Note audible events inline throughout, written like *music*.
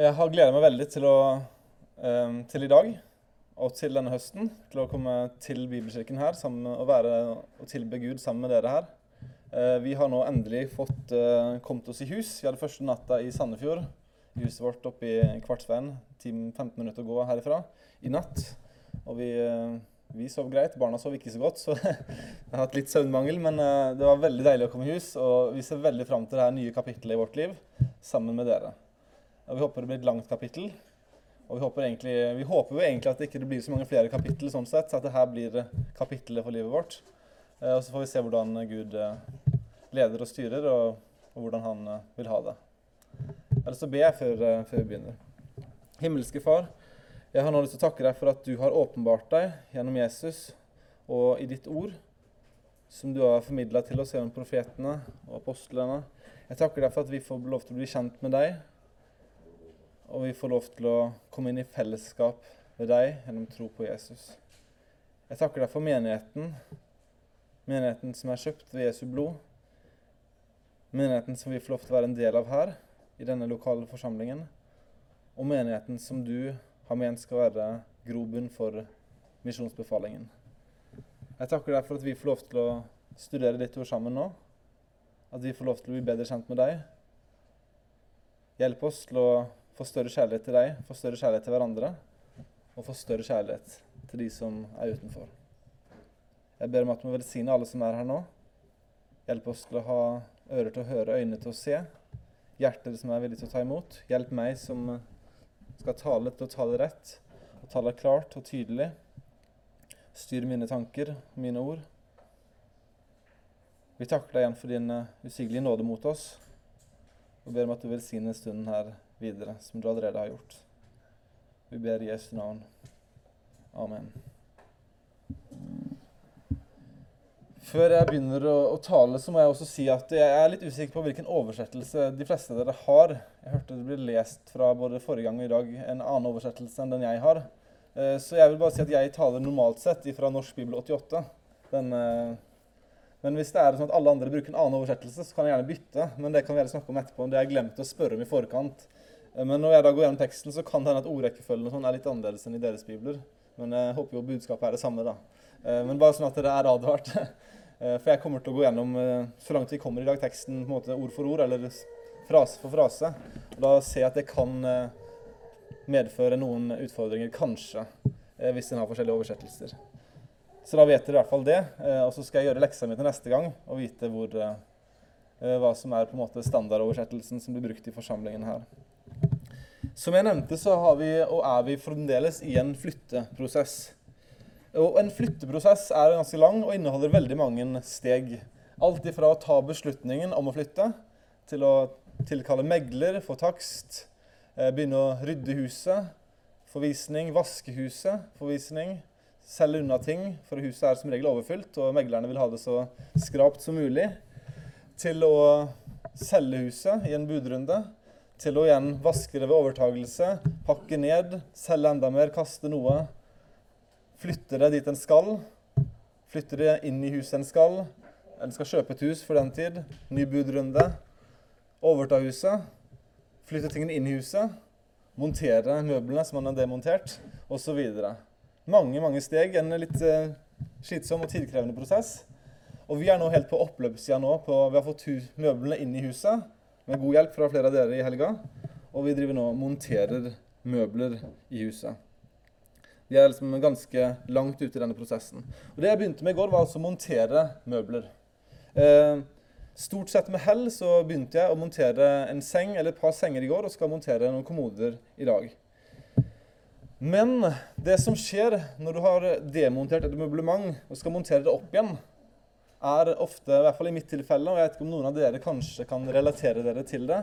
Jeg har gleda meg veldig til, å, eh, til i dag og til denne høsten. Til å komme til Bibelkirken her sammen, og være og tilbe Gud sammen med dere her. Eh, vi har nå endelig fått eh, kommet oss i hus. Vi hadde første natta i Sandefjord. Huset vårt oppe i Kvartsveien. 10-15 minutter å gå herifra i natt. Og vi, eh, vi sov greit. Barna sov ikke så godt, så *laughs* jeg har hatt litt søvnmangel. Men det var veldig deilig å komme i hus, og vi ser veldig fram til det her nye kapittelet i vårt liv sammen med dere. Og vi håper det blir et langt kapittel. Og vi håper, egentlig, vi håper jo egentlig at det ikke blir så mange flere kapittel, sånn sett, så at det her blir kapittelet for livet vårt. Eh, og så får vi se hvordan Gud eh, leder og styrer, og, og hvordan han eh, vil ha det. Eller så ber jeg før, eh, før vi begynner. Himmelske Far, jeg har nå lyst til å takke deg for at du har åpenbart deg gjennom Jesus og i ditt ord, som du har formidla til oss gjennom profetene og apostlene. Jeg takker deg for at vi får lov til å bli kjent med deg, og vi får lov til å komme inn i fellesskap med deg gjennom tro på Jesus. Jeg takker deg for menigheten, menigheten som er kjøpt ved Jesu blod. Menigheten som vi får lov til å være en del av her, i denne lokale forsamlingen. Og menigheten som du har ment skal være grobunn for misjonsbefalingen. Jeg takker deg for at vi får lov til å studere ditt ord sammen nå. At vi får lov til å bli bedre kjent med deg. Hjelp oss til å få større kjærlighet til deg, få større kjærlighet til hverandre, og få større kjærlighet til de som er utenfor. Jeg ber om at du må velsigne alle som er her nå. Hjelp oss til å ha ører til å høre, øyne til å se, hjerter som er villige til å ta imot. Hjelp meg som skal tale til å tale rett, og tale klart og tydelig. Styr mine tanker, mine ord. Vi takker deg igjen for din usigelige nåde mot oss, og ber om at du velsigner stunden her videre, som du allerede har gjort. Vi ber i Jesu navn. Amen. Før jeg begynner å, å, tale, så må jeg også si at jeg er litt usikker på hvilken oversettelse de fleste av dere har. Jeg hørte det ble lest fra både forrige gang og i dag en annen oversettelse enn den jeg har. Eh, så jeg vil bare si at jeg taler normalt sett fra Norsk bibel 88. Den, eh, men hvis det er sånn at alle andre bruker en annen oversettelse, så kan jeg gjerne bytte. Men det kan vi snakke om etterpå. Det har jeg glemt å spørre om i forkant. Eh, men når jeg da går gjennom teksten, så kan det hende at ordrekkefølgen sånn er litt annerledes enn i deres bibler. Men jeg håper jo budskapet er det samme, da. Eh, men bare sånn at dere er advart. *laughs* Eh, for jeg kommer til å gå gjennom så langt vi kommer i dag, teksten på en måte ord for ord, eller frase for frase. Og da ser jeg at det kan medføre noen utfordringer, kanskje, hvis en har forskjellige oversettelser. Så da vet dere i hvert fall det. Og så skal jeg gjøre leksa mi til neste gang og vite hvor, hva som er på en måte standardoversettelsen som blir brukt i forsamlingen her. Som jeg nevnte, så har vi, og er vi fremdeles i en flytteprosess. Og En flytteprosess er ganske lang og inneholder veldig mange steg. Alt ifra å ta beslutningen om å flytte, til å tilkalle megler, få takst, eh, begynne å rydde huset, forvisning, vaske huset, forvisning, selge unna ting, for huset er som regel overfylt, og meglerne vil ha det så skrapt som mulig, til å selge huset i en budrunde til å igjen vaske det ved overtagelse, pakke ned, selge enda mer, kaste noe. Flytte det dit en skal. Flytte det inn i huset en skal. Eller skal kjøpe et hus for den tid. Ny budrunde. Overta huset. Flytte tingene inn i huset. Montere møblene som man har demontert, osv. Mange, mange steg. En litt uh, slitsom og tidkrevende prosess. Og vi er nå helt på oppløpssida nå. På, vi har fått møblene inn i huset med god hjelp fra flere av dere i helga. Og vi driver nå og monterer møbler i huset. Vi er liksom ganske langt ute i denne prosessen. Og Det jeg begynte med i går, var altså å montere møbler. Eh, stort sett med hell så begynte jeg å montere en seng eller et par senger i går, og skal montere noen kommoder i dag. Men det som skjer når du har demontert et møblement og skal montere det opp igjen, er ofte, i hvert fall i mitt tilfelle, og jeg vet ikke om noen av dere kanskje kan relatere dere til det,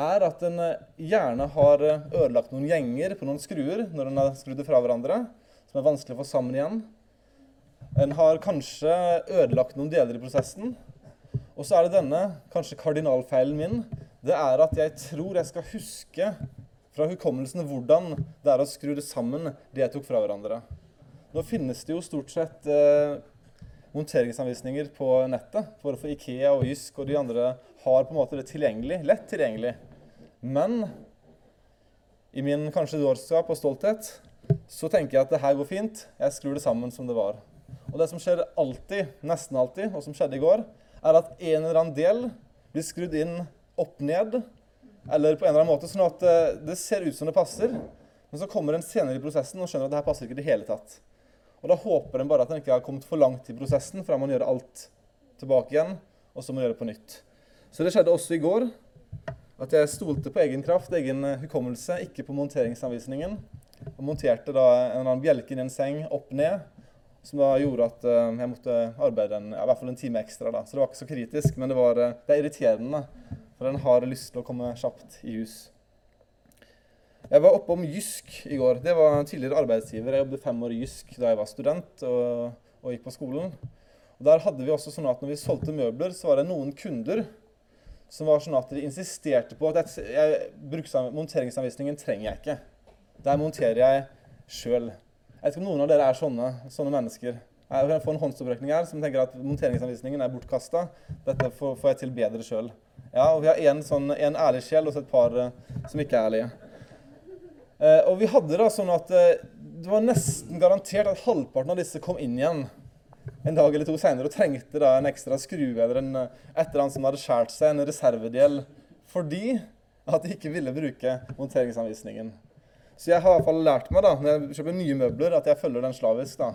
er at en eh, gjerne har eh, ødelagt noen gjenger på noen skruer når en har skrudd det fra hverandre, som er vanskelig å få sammen igjen. En har kanskje ødelagt noen deler i prosessen. Og så er det denne, kanskje kardinalfeilen min, det er at jeg tror jeg skal huske fra hukommelsen hvordan det er å skru det sammen, det jeg tok fra hverandre. Nå finnes det jo stort sett eh, monteringsanvisninger på nettet. Både for Ikea og Jysk og de andre har på en måte det tilgjengelig, lett tilgjengelig. Men i min kanskje dårskap og stolthet, så tenker jeg at det her går fint. Jeg skrur det sammen som det var. Og det som skjer alltid, nesten alltid, og som skjedde i går, er at en eller annen del blir skrudd inn opp-ned, eller på en eller annen måte, sånn at eh, det ser ut som det passer. Men så kommer en senere i prosessen og skjønner at det her passer ikke i det hele tatt. Og da håper en bare at en ikke har kommet for langt i prosessen, for da må en gjøre alt tilbake igjen, og så må en gjøre det på nytt. Så det skjedde også i går. At jeg stolte på egen kraft, egen eh, hukommelse, ikke på monteringsanvisningen. Og monterte da en eller annen bjelke i en seng, opp ned, som da gjorde at uh, jeg måtte arbeide en, ja, i hvert fall en time ekstra. da. Så det var ikke så kritisk, men det, var, uh, det er irriterende. For den har lyst til å komme kjapt i hus. Jeg var oppe om Jysk i går. Det var en tidligere arbeidsgiver. Jeg jobbet fem år i Jysk da jeg var student og, og gikk på skolen. Og Der hadde vi også sånn at når vi solgte møbler, så var det noen kunder som var sånn at de insisterte på at jeg, jeg, monteringsanvisningen trenger jeg ikke. Der monterer jeg sjøl. Jeg vet ikke om noen av dere er sånne, sånne mennesker. Jeg kan få en håndsopprekning her som tenker at monteringsanvisningen er bortkasta. Dette får, får, jeg til bedre sjøl. Ja, og vi har en, sånn, ærlig sjel og så et par uh, som ikke er ærlige. Uh, og vi hadde da sånn at uh, det var nesten garantert at halvparten av disse kom inn igjen en dag eller to seinere og trengte da en ekstra skrue eller en, et eller annet som hadde skåret seg, en reservedel, fordi at de ikke ville bruke monteringsanvisningen. Så jeg har i hvert fall lært meg da, når jeg kjøper nye møbler, at jeg følger den slavisk. da.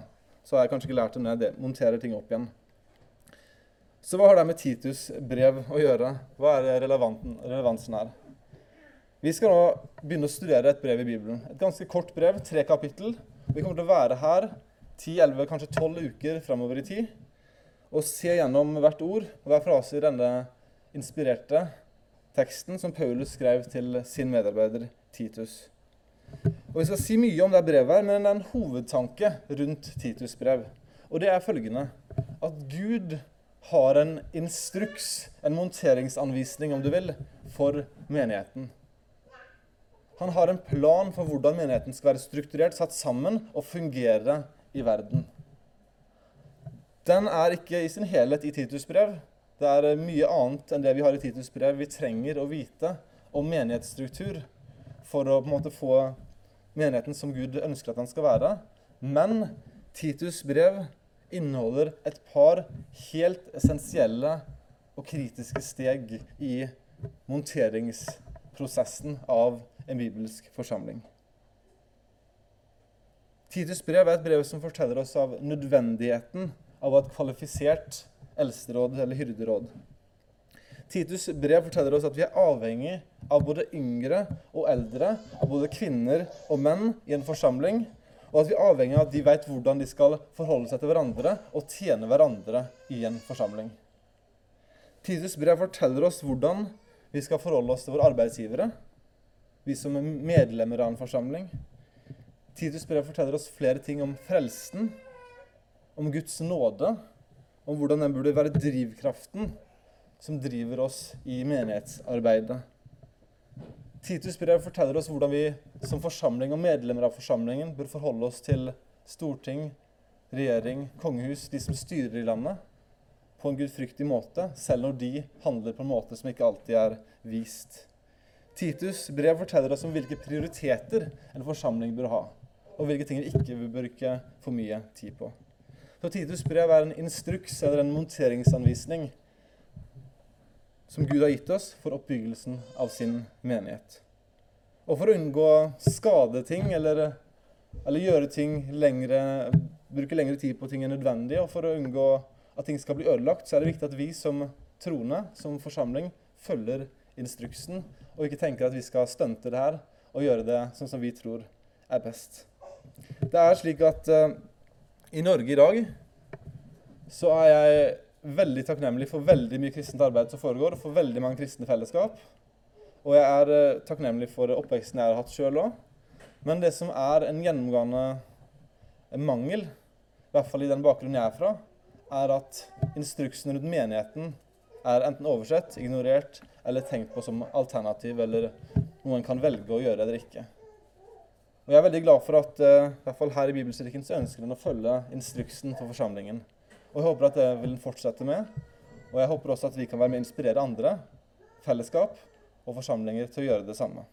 Så har jeg kanskje ikke lært det når jeg monterer ting opp igjen. Så hva har det med Titus brev å gjøre? Hva er relevansen her? Vi skal nå begynne å studere et brev i Bibelen. Et ganske kort brev, tre kapittel. Vi kommer til å være her 10-11, kanskje 12 uker framover i tid og se gjennom hvert ord og hver frase i denne inspirerte teksten som Paulus skrev til sin medarbeider Titus. Og Vi skal si mye om det brevet, her, men det er en hovedtanke rundt Titus brev. Og det er følgende at Gud har en instruks, en monteringsanvisning, om du vil, for menigheten. Han har en plan for hvordan menigheten skal være strukturert, satt sammen og fungere i verden. Den er ikke i sin helhet i Titus brev. Det er mye annet enn det vi har i Titus brev vi trenger å vite om menighetsstruktur for å på en måte få menigheten som Gud ønsker at den skal være. Men Titus brev inneholder et par helt essensielle og kritiske steg i monteringsprosessen av en bibelsk forsamling. Titus brev er et brev som forteller oss av nødvendigheten av et kvalifisert eldsteråd eller hyrderåd. Titus brev forteller oss at vi er avhengig av både yngre og eldre, av både kvinner og menn i en forsamling, og at vi er avhengig av at de vet hvordan de skal forholde seg til hverandre og tjene hverandre i en forsamling. Titus brev forteller oss hvordan vi skal forholde oss til våre arbeidsgivere, vi som er medlemmer av en forsamling. Titus brev forteller oss flere ting om frelsen, om Guds nåde, om hvordan den burde være drivkraften som driver oss i menighetsarbeidet. Titus brev forteller oss hvordan vi som forsamling og medlemmer av forsamlingen bør forholde oss til storting, regjering, kongehus, de som styrer i landet, på en gudfryktig måte, selv når de handler på en måte som ikke alltid er vist. Titus brev forteller oss om hvilke prioriteter en forsamling bør ha, og hvilke ting vi ikke bør bruke for mye tid på. Så Titus brev er en instruks eller en monteringsanvisning som Gud har gitt oss for oppbyggelsen av sin menighet. Og for å unngå skade ting eller, eller gjøre ting lengre, bruke lengre tid på ting enn nødvendig, og for å unngå at ting skal bli ødelagt, så er det viktig at vi som troende, som forsamling, følger instruksen, og ikke tenker at vi skal stunte det her og gjøre det sånn som vi tror er best. Det er slik at uh, i Norge i dag så er jeg veldig takknemlig for veldig mye kristent arbeid som foregår, for veldig mange kristne fellesskap. Og jeg er uh, takknemlig for oppveksten jeg har hatt sjøl òg. Men det som er en gjennomgående mangel, i hvert fall i den bakgrunnen jeg er fra, er at instruksen rundt menigheten er enten oversett, ignorert eller tenkt på som alternativ, eller noe en kan velge å gjøre eller ikke. Og Jeg er veldig glad for at uh, i hvert fall her i Bibelstyrken så ønsker en å følge instruksen for forsamlingen. Og jeg håper at det vil fortsette med. Og jeg håper også at vi kan være med å inspirere andre, fellesskap og forsamlinger til å gjøre det samme.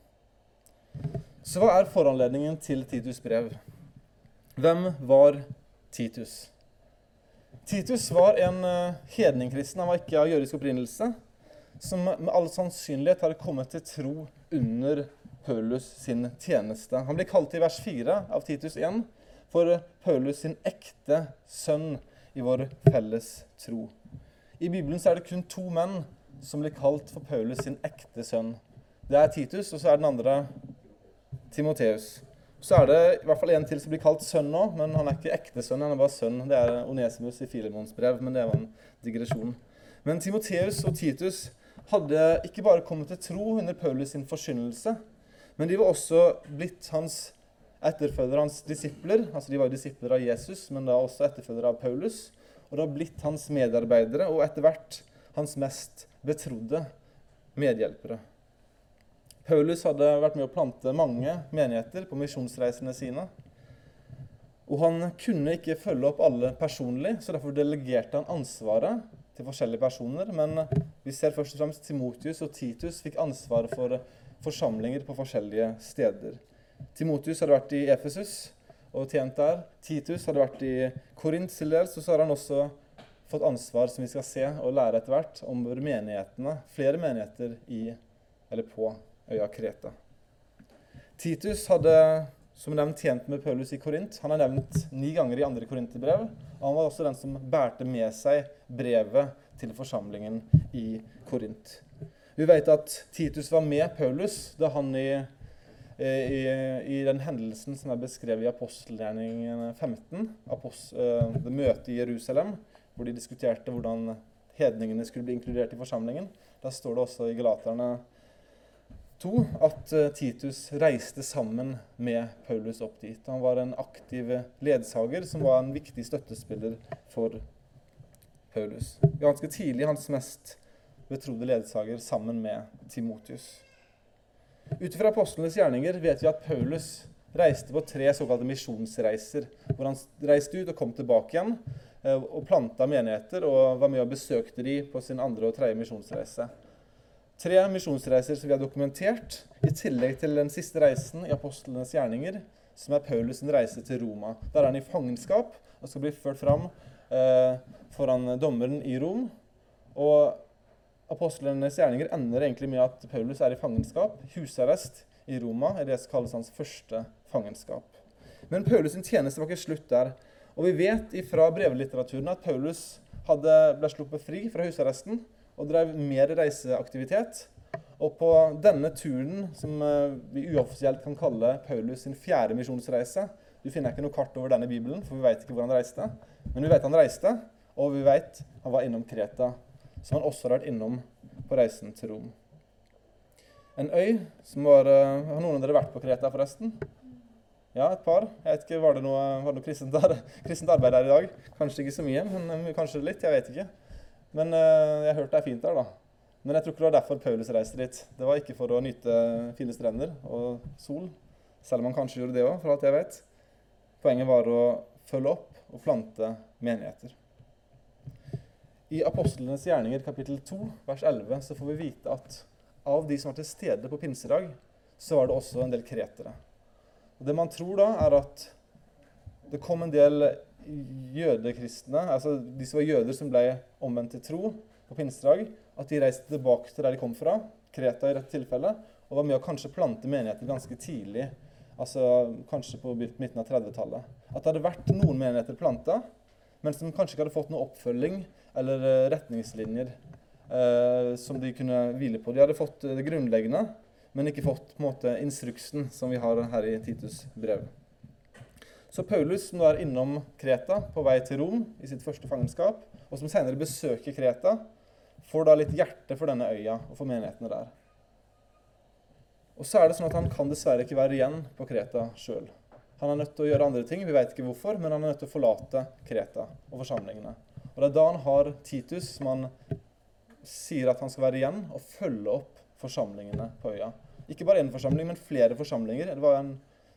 Så hva er foranledningen til Titus' brev? Hvem var Titus? Titus var en uh, hedningkristen. Han var ikke av jødisk opprinnelse. Som med all sannsynlighet hadde kommet til tro under Paulus sin tjeneste. Han blir kalt i vers 4 av Titus 1 for Paulus sin ekte sønn i vår felles tro. I Bibelen er det kun to menn som blir kalt for Paulus sin ekte sønn. Det er Titus, og så er den andre Timoteus. Så er det i hvert fall en til som blir kalt sønn nå, men han er ikke ekte sønn. han er bare sønn. Det er Onesimus i Filemons brev, men det var en digresjon. Men Timoteus og Titus hadde ikke bare kommet til tro under Paulus sin forkynnelse, men de var også blitt hans etterfølgere, hans disipler. Altså De var jo disipler av Jesus, men da også etterfølgere av Paulus. Og det har blitt hans medarbeidere og etter hvert hans mest betrodde medhjelpere. Paulus hadde vært med å plante mange menigheter på misjonsreisene sine. Og han kunne ikke følge opp alle personlig, så derfor delegerte han ansvaret til forskjellige personer. Men vi ser først og fremst Timotius og Titus fikk ansvaret for forsamlinger på forskjellige steder. Timotius hadde vært i Efesus og tjent der. Titus hadde vært i Korint til dels, og så har han også fått ansvar, som vi skal se og lære etter hvert, om menighetene, flere menigheter i eller på øya Kreta. Titus hadde som nevnt tjent med Paulus i Korint. Han er nevnt ni ganger i andre korinterbrev. Han var også den som bærte med seg brevet til forsamlingen i Korint. Vi vet at Titus var med Paulus da han i, i, i den hendelsen som er beskrevet i apostelgjerningen 15, apost, uh, det møtet i Jerusalem, hvor de diskuterte hvordan hedningene skulle bli inkludert i forsamlingen. Da står det også i Galaterne 2 at eh, Titus reiste sammen med Paulus opp dit. Han var en aktiv ledsager som var en viktig støttespiller for Paulus. Ganske tidlig hans mest betrodde ledsager sammen med Timotius. Ut fra apostlenes gjerninger vet vi at Paulus reiste på tre såkalte misjonsreiser. Hvor han reiste ut og kom tilbake igjen eh, og planta menigheter og var med og besøkte de på sin andre og tredje misjonsreise. Tre misjonsreiser som vi har dokumentert, i tillegg til den siste reisen i apostlenes gjerninger, som er Paulus' reise til Roma. Der er han i fangenskap og skal bli ført fram eh, foran dommeren i Rom. Og apostlenes gjerninger ender egentlig med at Paulus er i fangenskap, husarrest i Roma, det som kalles hans første fangenskap. Men Paulus' sin tjeneste var ikke slutt der. Og vi vet fra brevlitteraturen at Paulus hadde, ble sluppet fri fra husarresten og drev mer reiseaktivitet. Og på denne turen, som eh, vi uoffisielt kan kalle Paulus sin fjerde misjonsreise Du finner ikke noe kart over denne bibelen, for vi vet ikke hvor han reiste. Men vi vet han reiste, og vi vet han var innom Kreta, som han også har vært innom på reisen til Rom. En øy som var eh, Har noen av dere vært på Kreta, forresten? Ja, et par. Jeg vet ikke, Var det noe, var det noe kristent, *laughs* kristent arbeid der i dag? Kanskje ikke så mye, men eh, kanskje litt. Jeg vet ikke. Men uh, jeg har hørt det er fint der, da. Men jeg tror ikke det var derfor Paulus reiste dit. Det var ikke for å nyte fine strender og sol, selv om han kanskje gjorde det òg, for alt jeg vet. Poenget var å følge opp og plante menigheter. I Apostlenes gjerninger kapittel 2, vers 11, så får vi vite at av de som var til stede på pinsedag, så var det også en del kretere. Og Det man tror da, er at det kom en del jødekristne, altså de som var jøder som ble omvendt til tro på pinsedag, at de reiste tilbake til der de kom fra, Kreta i dette tilfellet, og var med å kanskje plante menigheter ganske tidlig, altså kanskje på midten av 30-tallet. At det hadde vært noen menigheter planta, men som kanskje ikke hadde fått noe oppfølging eller eh, retningslinjer eh, som de kunne hvile på. De hadde fått det grunnleggende, men ikke fått på en måte instruksen som vi har her i Titus brev. Så Paulus, som er innom Kreta på vei til Rom i sitt første fangenskap, og som senere besøker Kreta, får da litt hjerte for denne øya og for menighetene der. Og så er det sånn at Han kan dessverre ikke være igjen på Kreta sjøl. Han er nødt til å gjøre andre ting, vi vet ikke hvorfor, men han er nødt til å forlate Kreta og forsamlingene. Og Det er da han har Titus, som han sier at han skal være igjen og følge opp forsamlingene på øya. Ikke bare én forsamling, men flere forsamlinger. Det en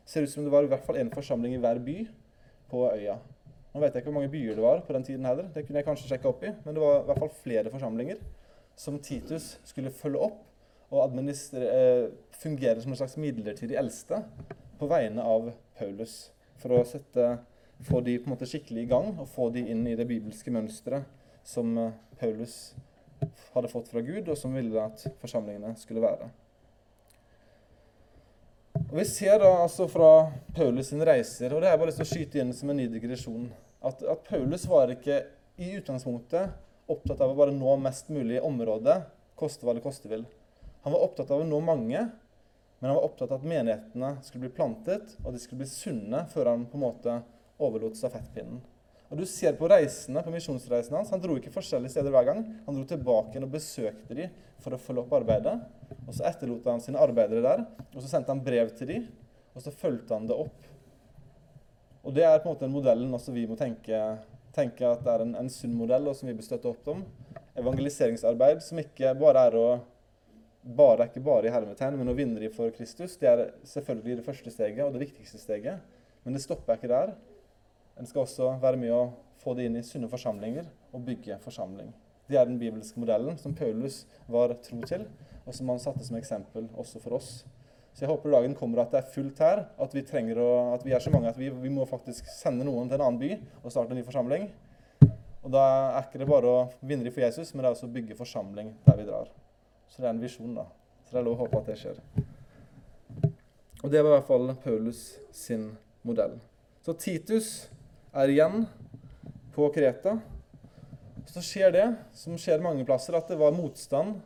ser ut som det var i hvert fall én forsamling i hver by på øya. Nå vet jeg ikke hvor mange byer det var på den tiden heller, det kunne jeg kanskje sjekke opp i, men det var i hvert fall flere forsamlinger som Titus skulle følge opp og eh, fungerer som en slags midlertidig eldste på vegne av Paulus. For å sette, få de på en måte skikkelig i gang og få de inn i det bibelske mønsteret som eh, Paulus hadde fått fra Gud, og som ville at forsamlingene skulle være. Og Vi ser da altså fra Paulus sine reiser, og det er bare lyst til å skyte inn som en ny digresjon, at, at Paulus var ikke i utgangspunktet opptatt av å bare nå mest mulig område, koste hva det koste vil. Han var opptatt av å nå mange, men han var opptatt av at menighetene skulle bli plantet, og de skulle bli sunne, før han på en måte overlot stafettpinnen. Og du ser på reisene, på misjonsreisene hans, Han dro ikke forskjellige steder hver gang. Han dro tilbake og besøkte de for å følge opp arbeidet. Og Så etterlot han sine arbeidere der, og så sendte han brev til de, og så fulgte han det opp. Og Det er på en måte den modellen også vi må tenke tenke at det er en, en sunn modell, og som vi bør støtte opp om. Evangeliseringsarbeid som ikke bare er å bare ikke bare i hermetegn, men å vinne for Kristus. Det er selvfølgelig det første steget og det viktigste steget. Men det stopper ikke der. En skal også være med å få det inn i sunne forsamlinger og bygge forsamling. Det er den bibelske modellen som Paulus var tro til, og som han satte som eksempel også for oss. Så jeg håper dagen kommer at det er fullt her, at vi, å, at vi er så mange at vi, vi, må faktisk sende noen til en annen by og starte en ny forsamling. Og da er ikke det bare å vinne for Jesus, men det er også å bygge forsamling der vi drar. Så det er en visjon, da. Så det er lov å håpe at det skjer. Og det var i hvert fall Paulus sin modell. Så Titus er igjen på Kreta. Så skjer det, som skjer mange plasser, at det var motstand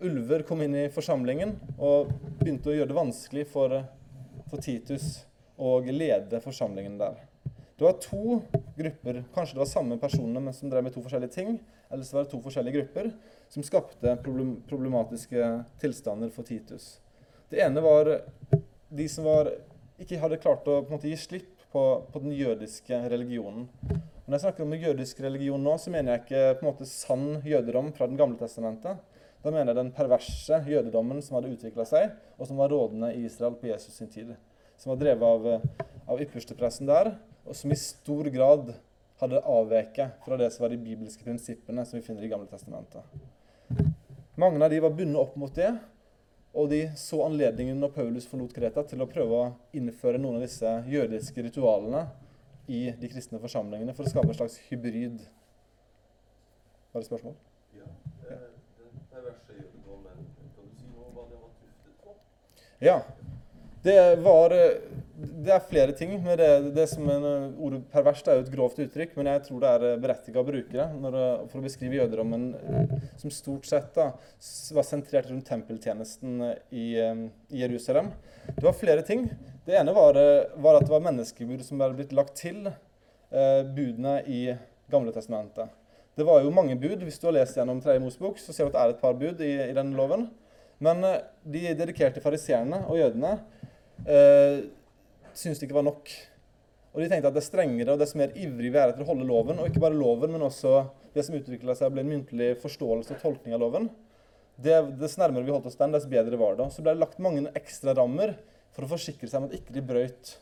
ulver kom inn i forsamlingen og begynte å gjøre det vanskelig for, for Titus å lede forsamlingen der. Det var to grupper, kanskje det var samme personer, men som drev med to forskjellige ting. Eller så var det to forskjellige grupper som skapte problematiske tilstander for Titus. Det ene var de som var, ikke hadde klart å måte, gi slipp på, på, den jødiske religionen. Når jeg snakker om den jødiske religion nå, så mener jeg ikke på en måte sann jødedom fra Den gamle testamentet. Da mener jeg den perverse jødedommen som hadde utvikla seg, og som var rådende i Israel på Jesus sin tid. Som var drevet av, av ypperstepressen der, og som i stor grad hadde avveket fra det som var de bibelske prinsippene som vi finner i Gamle testamentet. Mange av de var bundet opp mot det, og de så anledningen når Paulus forlot Kreta, til å prøve å innføre noen av disse jødiske ritualene i de kristne forsamlingene for å skape en slags hybrid. Var det spørsmål? Ja. Ja. Det var Det er flere ting med det. det som en, Ordet perverst er jo et grovt uttrykk, men jeg tror det er berettiget å bruke det når, for å beskrive jøderommen som stort sett da, var sentrert rundt tempeltjenesten i, i, Jerusalem. Det var flere ting. Det ene var, var at det var menneskebud som var blitt lagt til eh, budene i Gamle testamentet. Det var jo mange bud. Hvis du har lest gjennom Tredje Mosebok, så ser du at det er et par bud i, i denne loven. Men eh, de dedikerte fariseerne og jødene eh, syntes det ikke var nok. Og de tenkte at det strengere og dess mer ivrig vi er etter å holde loven, og ikke bare loven, men også det som utvikla seg og ble en muntlig forståelse og tolkning av loven, det, dess nærmere vi holdt oss den, dess bedre var det. Så ble det lagt mange ekstra rammer for å forsikre seg om at ikke de brøyt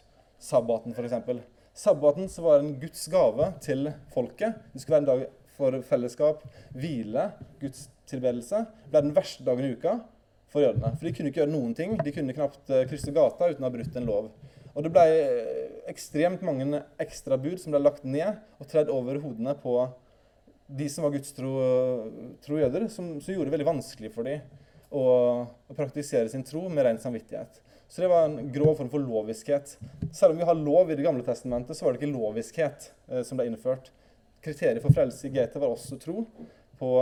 sabbaten, f.eks. Sabbaten var en Guds gave til folket. Det skulle være en dag for fellesskap, hvile, Guds tilbedelse. Det ble den verste dagen i uka for jødene. For de kunne ikke gjøre noen ting. De kunne knapt eh, krysse gata uten å ha brutt en lov. Og det ble eh, ekstremt mange ekstra bud som ble lagt ned og tredd over hodene på de som var gudstro tro jøder, som, som, gjorde det veldig vanskelig for dem å, å praktisere sin tro med ren samvittighet. Så det var en grov form for loviskhet. Selv om vi har lov i Det gamle testamentet, så var det ikke loviskhet eh, som ble innført. Kriteriet for frelse i GT var også tro på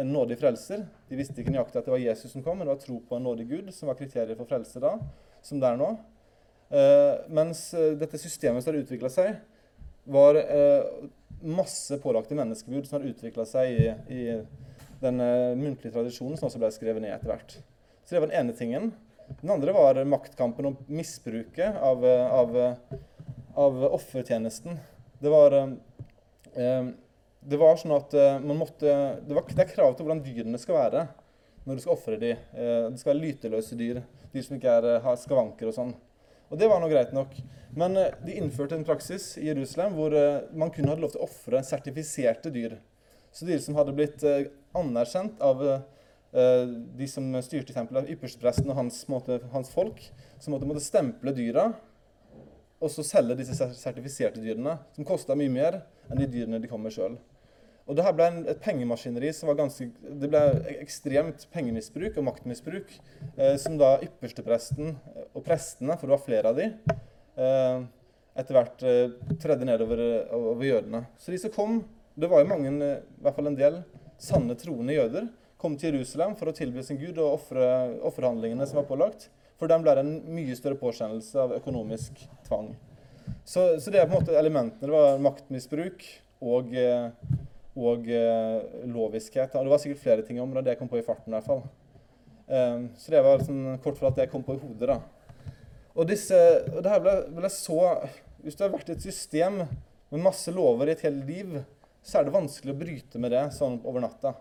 en nådig frelser. De visste ikke nøyaktig at det var Jesus som kom, men det var tro på en nådig Gud som var kriteriet for frelse da, som det er nå. Uh, mens uh, dette systemet som har utvikla seg, var uh, masse pålagte menneskebud som har utvikla seg i, i den muntlige tradisjonen som også ble skrevet ned etter hvert. Så det var den ene tingen. Den andre var maktkampen og misbruket av, av, av offertjenesten. Det var det var sånn at man måtte, det, var, det er krav til hvordan dyrene skal være når du skal ofre dem. Det skal være lyteløse dyr, dyr som ikke er, har skavanker og sånn. Og det var nå greit nok. Men de innførte en praksis i Jerusalem hvor man kun hadde lov til å ofre sertifiserte dyr. Så dyr som hadde blitt anerkjent av eh, de som styrte tempelet, ypperstepresten og hans, måte, hans folk, som måtte, måtte stemple dyra og så selge disse sertifiserte dyrene, som kosta mye mer enn de dyrene de kom med sjøl. Og det her ble en, et pengemaskineri som var ganske Det ble ekstremt pengemisbruk og maktmisbruk, eh, som da ypperstepresten og prestene, for det var flere av de, eh, etter hvert eh, tredde nedover over jødene. Så de som kom, det var jo mange, eh, i hvert fall en del, sanne troende jøder, kom til Jerusalem for å tilby sin Gud og ofre offerhandlingene som var pålagt. For dem ble det en mye større påkjennelse av økonomisk tvang. Så, så, det er på en måte elementene. Det var maktmisbruk og, eh, og uh, loviskhet. Det var sikkert flere ting om det, jeg kom på i farten. i hvert fall. Um, så det var sånn, kort fortalt det jeg kom på i hodet. da. Og, disse, og det her ble, ble så Hvis du har vært i et system med masse lover i et helt liv, så er det vanskelig å bryte med det sånn over natta.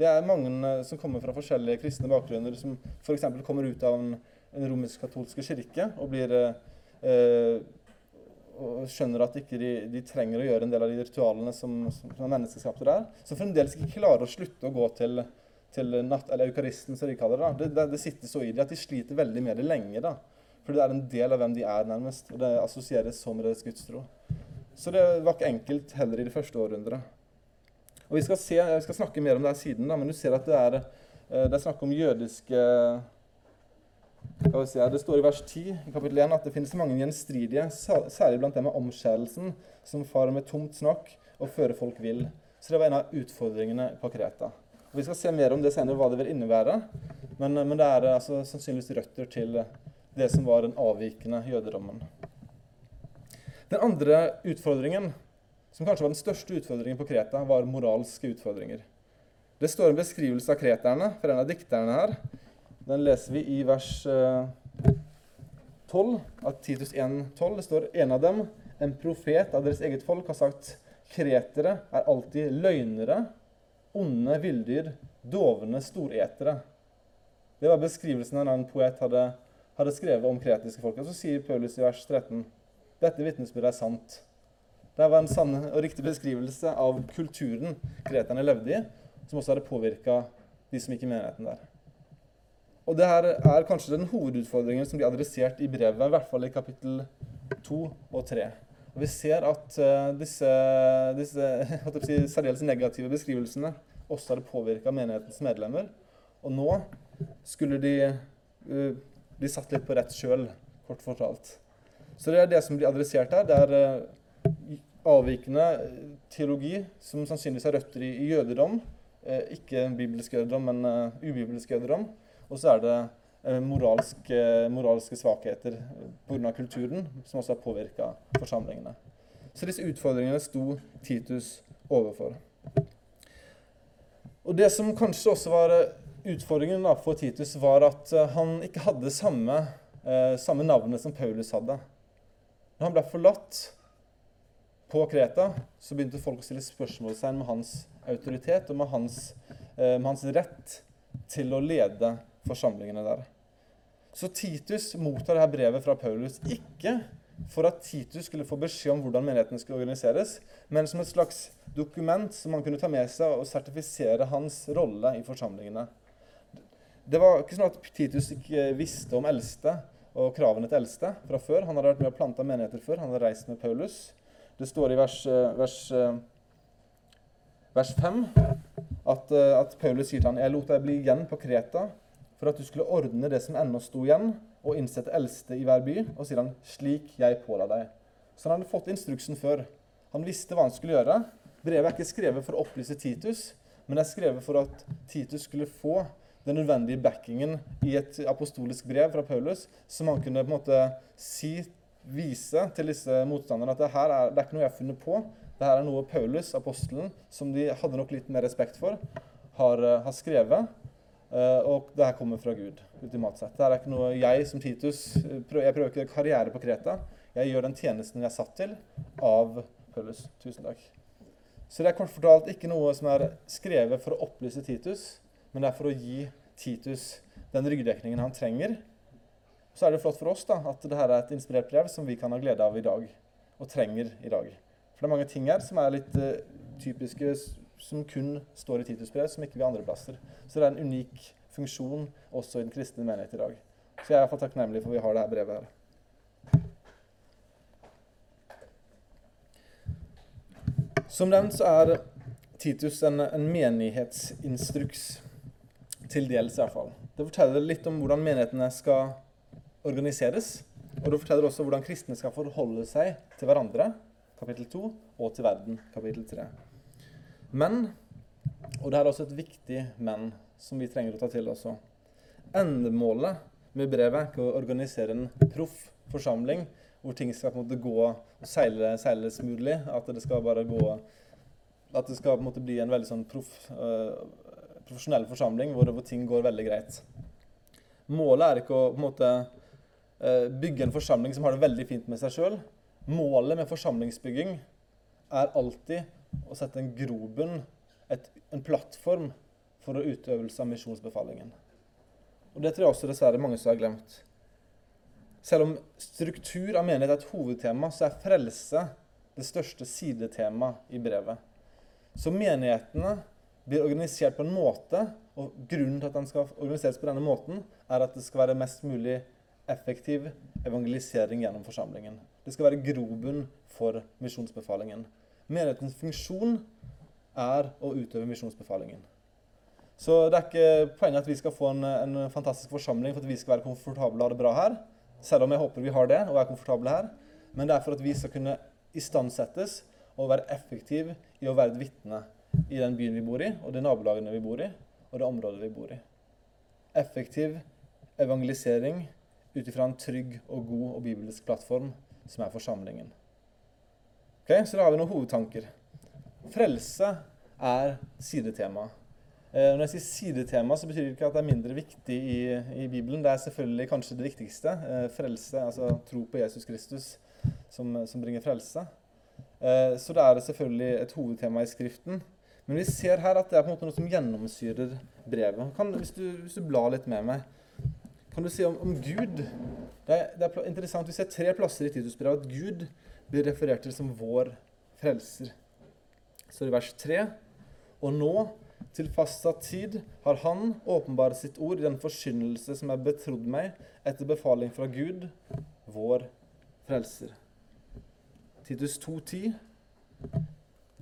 Det er mange som kommer fra forskjellige kristne bakgrunner, som f.eks. kommer ut av en romersk-katolske kirke og blir eh, og skjønner at ikke de, ikke trenger å gjøre en del av de ritualene som, som, er menneskeskapte der, som fremdeles ikke klarer å slutte å gå til, til natt, eller eukaristen, som de kaller det. Det, det. det, sitter så i dem at de sliter veldig med det lenge. da. For det er en del av hvem de er, nærmest. Og det assosieres med deres gudstro. Så det var ikke enkelt heller i det første århundret. Og vi skal, se, vi skal snakke mer om det her siden, da, men du ser at det er, eh, det er snakk om jødiske det står i vers 10 i kapittel 1 at det finnes mange gjenstridige, særlig blant dem med omskjærelsen, som farer med tomt snakk og fører folk vill. Så det var en av utfordringene på Kreta. Og vi skal se mer om det senere, hva det vil innebære. Men, men det er altså, sannsynligvis røtter til det som var den avvikende jødedommen. Den andre utfordringen, som kanskje var den største utfordringen på Kreta, var moralske utfordringer. Det står en beskrivelse av kreterne for en av dikterne her den leser vi i vers 12 eh, av Titus 1,12. Det står en av dem, en profet av deres eget folk, har sagt kretere er alltid løgnere, onde villdyr, dovne storetere. Det var beskrivelsen en poet hadde, hadde skrevet om kretiske folk. Og så sier Paulus i vers 13 dette vitnesbyrdet er sant. Det var en sann og riktig beskrivelse av kulturen kreterne levde i, som også hadde påvirka de som gikk i menigheten der. Og det her er kanskje den hovedutfordringen som blir adressert i brevet, i hvert fall i kapittel 2 og 3. Og Vi ser at uh, disse, disse *laughs* si, særdeles negative beskrivelsene også hadde påvirka menighetens medlemmer. Og nå skulle de uh, bli satt litt på rett kjøl, kort fortalt. Så det er det som blir adressert her. Det er uh, avvikende teologi som sannsynligvis har røtter i, i jødedom. ikke bibelsk jødedom, men ubibelsk jødedom. Og så er det eh, moralske, moralske svakheter pga. kulturen, som også har påvirka forsamlingene. Så disse utfordringene sto Titus overfor. Og Det som kanskje også var eh, utfordringen for Titus, var at eh, han ikke hadde samme, samme navnet som Paulus hadde. Når han ble forlatt på Kreta, så begynte folk å stille spørsmålstegn med hans autoritet og med hans, med hans rett til å lede forsamlingene der. Så Titus mottar dette brevet fra Paulus ikke for at Titus skulle få beskjed om hvordan menigheten skulle organiseres, men som et slags dokument som han kunne ta med seg og sertifisere hans rolle i forsamlingene. Det var ikke sånn at Titus ikke visste om eldste og kravene til eldste fra før. Han hadde vært med og planta menigheter før. Han hadde reist med Paulus. Det står i vers, vers, vers 5 at, at Paulus sier til ham, jeg lot deg bli igjen på Kreta for at du skulle ordne det som ennå sto igjen, og innsette eldste i hver by. Og sier han, 'Slik jeg påla deg'. Så han hadde fått instruksen før. Han visste hva han skulle gjøre. Brevet er ikke skrevet for å opplyse Titus, men er skrevet for at Titus skulle få den nødvendige backingen i et apostolisk brev fra Paulus, som han kunne på en måte si, vise til disse motstanderne at det her er, det er ikke noe jeg har funnet på. Det her er noe Paulus, apostelen, som de hadde nok litt mer respekt for, har, eh, har skrevet. Uh, og det her kommer fra Gud. ultimat sett. Det er ikke noe jeg som Titus Jeg prøver ikke karriere på Kreta. Jeg gjør den tjenesten jeg er satt til, av Paulus. Tusen takk. Så det er kort fortalt ikke noe som er skrevet for å opplyse Titus, men det er for å gi Titus den ryggdekningen han trenger. Så er det flott for oss da, at dette er et inspirert brev som vi kan ha glede av i dag, og trenger i dag. For det er mange ting her som er litt uh, typiske som kun står i Titus brev, som ikke har andre plasser. Så det er en unik funksjon også i den kristne menighet i dag. Så jeg er iallfall takknemlig for at vi har dette brevet her. Som nevnt så er Titus en, en menighetsinstruks. Til dels, i hvert fall. Det forteller litt om hvordan menighetene skal organiseres. Og det forteller også hvordan kristne skal forholde seg til hverandre, kapittel 2, og til verden, kapittel 3. Men, og det er også et viktig men som vi trenger å ta til også Endemålet med brevet er ikke å organisere en proff forsamling hvor ting skal på en måte gå og seile, seile smoothly. At det skal bare gå At det skal på en måte bli en veldig sånn proff, uh, profesjonell forsamling hvor, hvor, ting går veldig greit. Målet er ikke å på en måte uh, bygge en forsamling som har det veldig fint med seg sjøl. Målet med forsamlingsbygging er alltid å sette en grobunn, en plattform, for utøvelse av misjonsbefalingen. Og Det tror jeg også dessverre mange som har glemt. Selv om struktur av menighet er et hovedtema, så er frelse det største sidetemaet i brevet. Så menighetene blir organisert på en måte, og grunnen til at de skal organiseres på denne måten, er at det skal være mest mulig effektiv evangelisering gjennom forsamlingen. Det skal være grobunn for misjonsbefalingen. Menighetens funksjon er å utøve misjonsbefalingen. Så det er ikke poenget at vi skal få en, en fantastisk forsamling for at vi skal være komfortable og ha det bra her. Selv om jeg håper vi har det og er komfortable her. Men det er for at vi skal kunne istandsettes og være effektive i å være et vitne i den byen vi bor i, og de nabolagene vi bor i, og det området vi bor i. Effektiv evangelisering ut ifra en trygg og god og bibelsk plattform, som er forsamlingen. Okay, så da har vi noen hovedtanker. Frelse er sidetema. Eh, når jeg sier sidetema, så betyr det ikke at det er mindre viktig i, i Bibelen. Det er selvfølgelig kanskje det viktigste. Eh, frelse, altså tro på Jesus Kristus som, som bringer frelse. Eh, så det er selvfølgelig et hovedtema i Skriften. Men vi ser her at det er på en måte noe som gjennomsyrer brevet. Kan, hvis, du, hvis, du, blar litt med meg, kan du si om, om Gud det er, det er, interessant. Vi ser tre plasser i Titusbrevet at Gud blir referert til som vår frelser. Så i vers 3 Og nå til fastsatt tid har Han åpenbart sitt ord i den forkynnelse som er betrodd meg etter befaling fra Gud, vår frelser. Titus 2,10.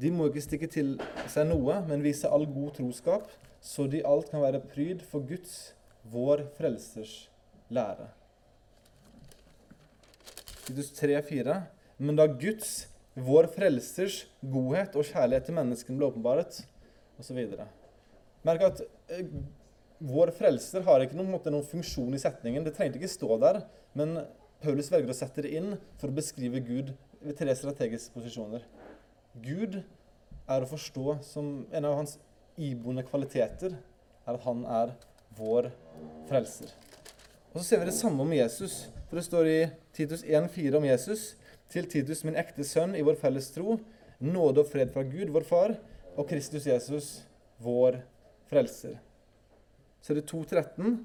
De må ikke stikke til seg noe, men vise all god troskap, så de alt kan være pryd for Guds, vår frelsers, lære. Titus 3,4. Men da Guds, vår frelsers, godhet og kjærlighet til menneskene ble åpenbaret, osv. Merk at eh, vår frelser har ikke noen, måte, noen, funksjon i setningen. Det trengte ikke stå der, men Paulus velger å sette det inn for å beskrive Gud ved tre strategiske posisjoner. Gud er å forstå som en av hans iboende kvaliteter er at han er vår frelser. Og Så ser vi det samme om Jesus. For Det står i Titus 1,4 om Jesus. Til Titus, min ekte sønn i vår felles tro, nåde og fred fra Gud, vår Far, og Kristus Jesus, vår frelser. Så er det 2.13.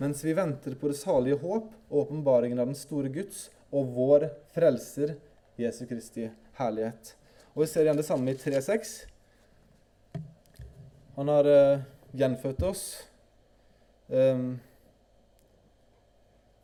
Mens vi venter på det salige håp og åpenbaringen av den store Guds og vår frelser Jesu Kristi herlighet. Og Vi ser igjen det samme i 3.6. Han har uh, gjenfødt oss um,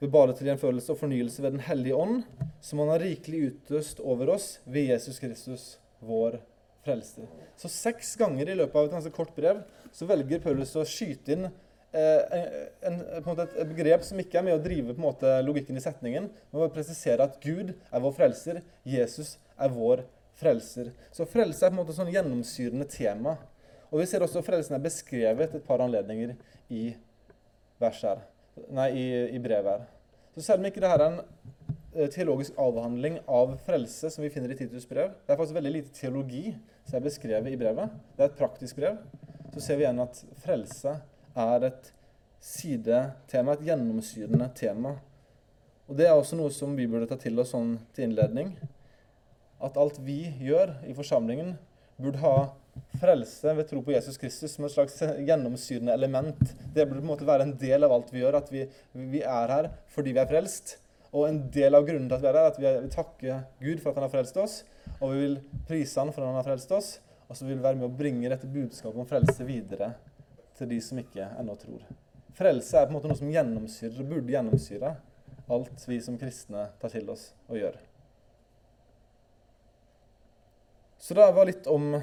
ved badet til gjenfølelse og fornyelse ved Den hellige ånd, som han har rikelig utøst over oss ved Jesus Kristus, vår frelser. Så seks ganger i løpet av et ganske kort brev så velger Paulus å skyte inn eh, en, en, et, begrep som ikke er med å drive på en måte logikken i setningen, men å presisere at Gud er vår frelser, Jesus er vår frelser. Så frelse er på en måte sånn gjennomsyrende tema. Og Vi ser også at frelsen er beskrevet et par anledninger i, verset her, nei, i, i brevet. her. Så selv om ikke dette er en eh, teologisk avhandling av frelse som vi finner i Titus brev Det er faktisk veldig lite teologi som er beskrevet i brevet. Det er et praktisk brev så ser vi igjen at frelse er et sidetema, et gjennomsyrende tema. Og Det er også noe som vi burde ta til oss sånn til innledning. At alt vi gjør i forsamlingen, burde ha frelse ved tro på Jesus Kristus som et slags gjennomsyrende element. Det burde på en måte være en del av alt vi gjør, at vi, vi er her fordi vi er frelst. Og en del av grunnen til at vi er her, er at vi vil takke Gud for at han har frelst oss, og vi vil prise han for at han har frelst oss. og så vil vi være med å bringe dette budskapet om frelse videre til de som ikke ennå tror. Frelse er på en måte noe som gjennomsyrer og burde gjennomsyre alt vi som kristne tar til oss og gjør. Så det var litt om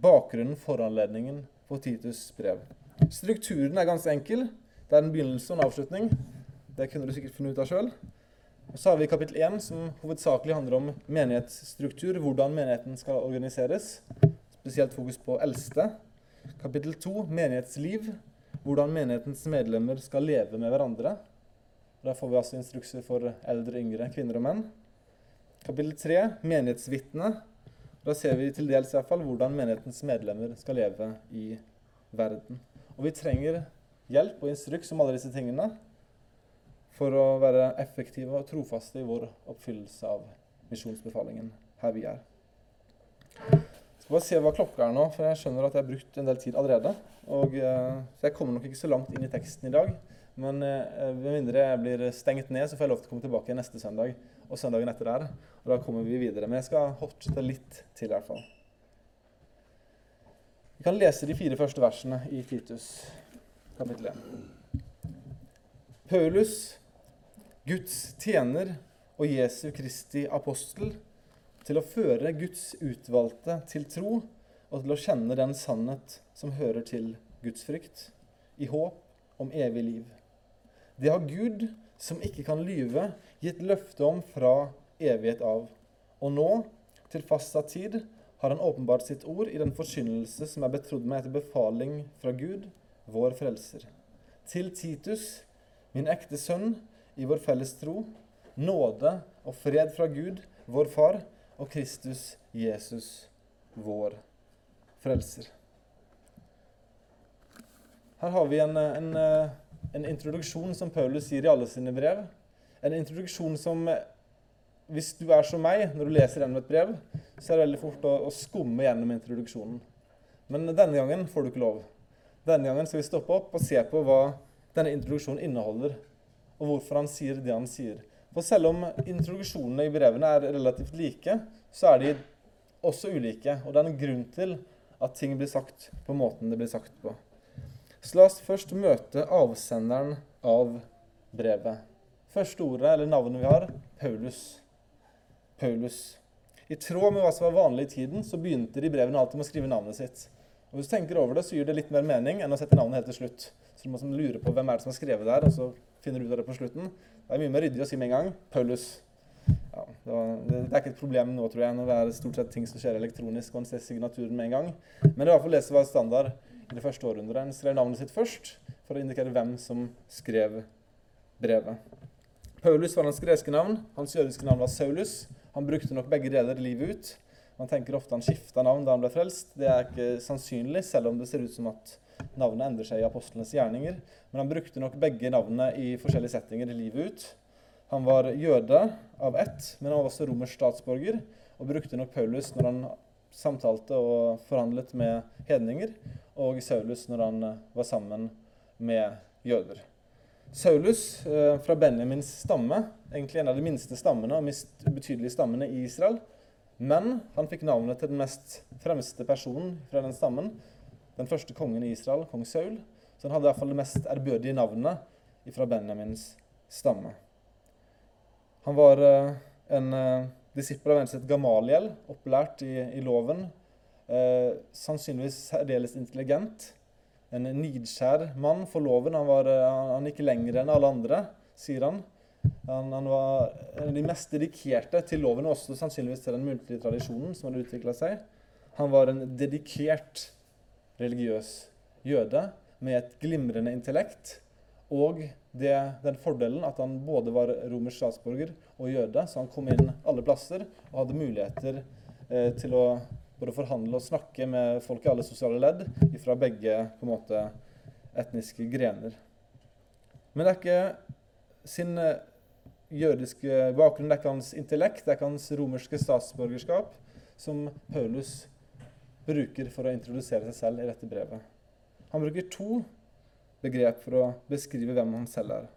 bakgrunnen, foranledningen, på Titus' brev. Strukturen er ganske enkel. Det er en begynnelse og en avslutning. Det kunne du sikkert funnet ut av sjøl. Så har vi kapittel 1, som hovedsakelig handler om menighetsstruktur, hvordan menigheten skal organiseres. Spesielt fokus på eldste. Kapittel 2, menighetsliv, hvordan menighetens medlemmer skal leve med hverandre. Der får vi altså instrukser for eldre, yngre, kvinner og menn. Kapittel 3, menighetsvitne. Da ser vi til dels i hvert fall hvordan menighetens medlemmer skal leve i verden. Og vi trenger hjelp og instruks om alle disse tingene for å være effektive og trofaste i vår oppfyllelse av misjonsbefalingen her vi er. Jeg skal bare se hva klokka er nå, for jeg skjønner at jeg har brukt en del tid allerede. Og, eh, så jeg kommer nok ikke så langt inn i teksten i dag. Men eh, med mindre jeg blir stengt ned, så får jeg lov til å komme tilbake neste søndag og søndagen etter der. Og da kommer vi videre. Men jeg skal fortsette litt til, i hvert fall. Vi kan lese de fire første versene i Titus kapittel 1. Paulus, Guds tjener og Jesu Kristi apostel, til å føre Guds utvalgte til tro og til å kjenne den sannhet som hører til Guds frykt, i håp om evig liv. Det har Gud, som ikke kan lyve, gitt løfte om fra evighet av. Og nå, til fastsatt tid, har han åpenbart sitt ord i den forkynnelse som er betrodd meg etter befaling fra Gud, vår frelser. Til Titus, min ekte sønn, i vår felles tro, nåde og fred fra Gud, vår Far, og Kristus Jesus, vår frelser. Her har vi en, en, en introduksjon som Paulus sier i alle sine brev. En introduksjon som hvis du er som meg, når du leser gjennom et brev, så er det veldig fort å, å, skumme gjennom introduksjonen. Men denne gangen får du ikke lov. Denne gangen skal vi stoppe opp og se på hva denne introduksjonen inneholder, og hvorfor han sier det han sier. For selv om introduksjonene i brevene er relativt like, så er de også ulike. Og det er en grunn til at ting blir sagt på måten det blir sagt på. Så la oss først møte avsenderen av brevet. Første ordet, eller navnet vi har, Paulus. Paulus. I tråd med hva som var vanlig i tiden, så begynte de brevene alltid med å skrive navnet sitt. Og Hvis du tenker over det, så gir det litt mer mening enn å sette navnet helt til slutt. Så du må lure på hvem er det som har skrevet der, og så finner du ut av det på slutten. Det er mye mer ryddig å si med en gang Paulus. Ja, det, var, det, det, er ikke et problem nå, tror jeg, når det er stort sett ting som skjer elektronisk, og en ser signaturen med en gang. Men i hvert fall det som var standard i det første århundret. Han skrev navnet sitt først for å indikere hvem som skrev brevet. Paulus var hans greske navn. Hans jødiske navn var Saulus. Han brukte nok begge deler livet ut. Man tenker ofte han skifta navn da han ble frelst. Det er ikke sannsynlig, selv om det ser ut som at navnet endrer seg i apostlenes gjerninger. Men han brukte nok begge navnene i forskjellige settinger i livet ut. Han var jøde av ett, men han var også romersk statsborger, og brukte nok Paulus når han samtalte og forhandlet med hedninger, og Saulus når han var sammen med jøder. Saulus eh, fra Benjamins stamme, egentlig en av de minste stammene og mest betydelige stammene i Israel. Men han fikk navnet til den mest fremste personen fra den stammen. Den første kongen i Israel, kong Saul. Så han hadde i hvert fall det mest ærbødige navnet fra Benjamins stamme. Han var eh, en eh, disippel av en Gamaliel, opplært i, i loven. Eh, sannsynligvis særdeles intelligent en nidskjær mann for loven. Han, var, han, han gikk lenger enn alle andre, sier han. Han, han var en av de mest dedikerte til loven, og også sannsynligvis til den muntlige tradisjonen som hadde utvikla seg. Han var en dedikert religiøs jøde med et glimrende intellekt. Og det, den fordelen at han både var romersk statsborger og jøde, så han kom inn alle plasser og hadde muligheter eh, til å både forhandle og snakke med folk i alle sosiale ledd fra begge på en måte etniske grener. Men det er ikke sin eh, jødiske bakgrunn, det er ikke hans intellekt, det er ikke hans romerske statsborgerskap som Paulus bruker for å introdusere seg selv i dette brevet. Han bruker to begrep for å beskrive hvem han selv er.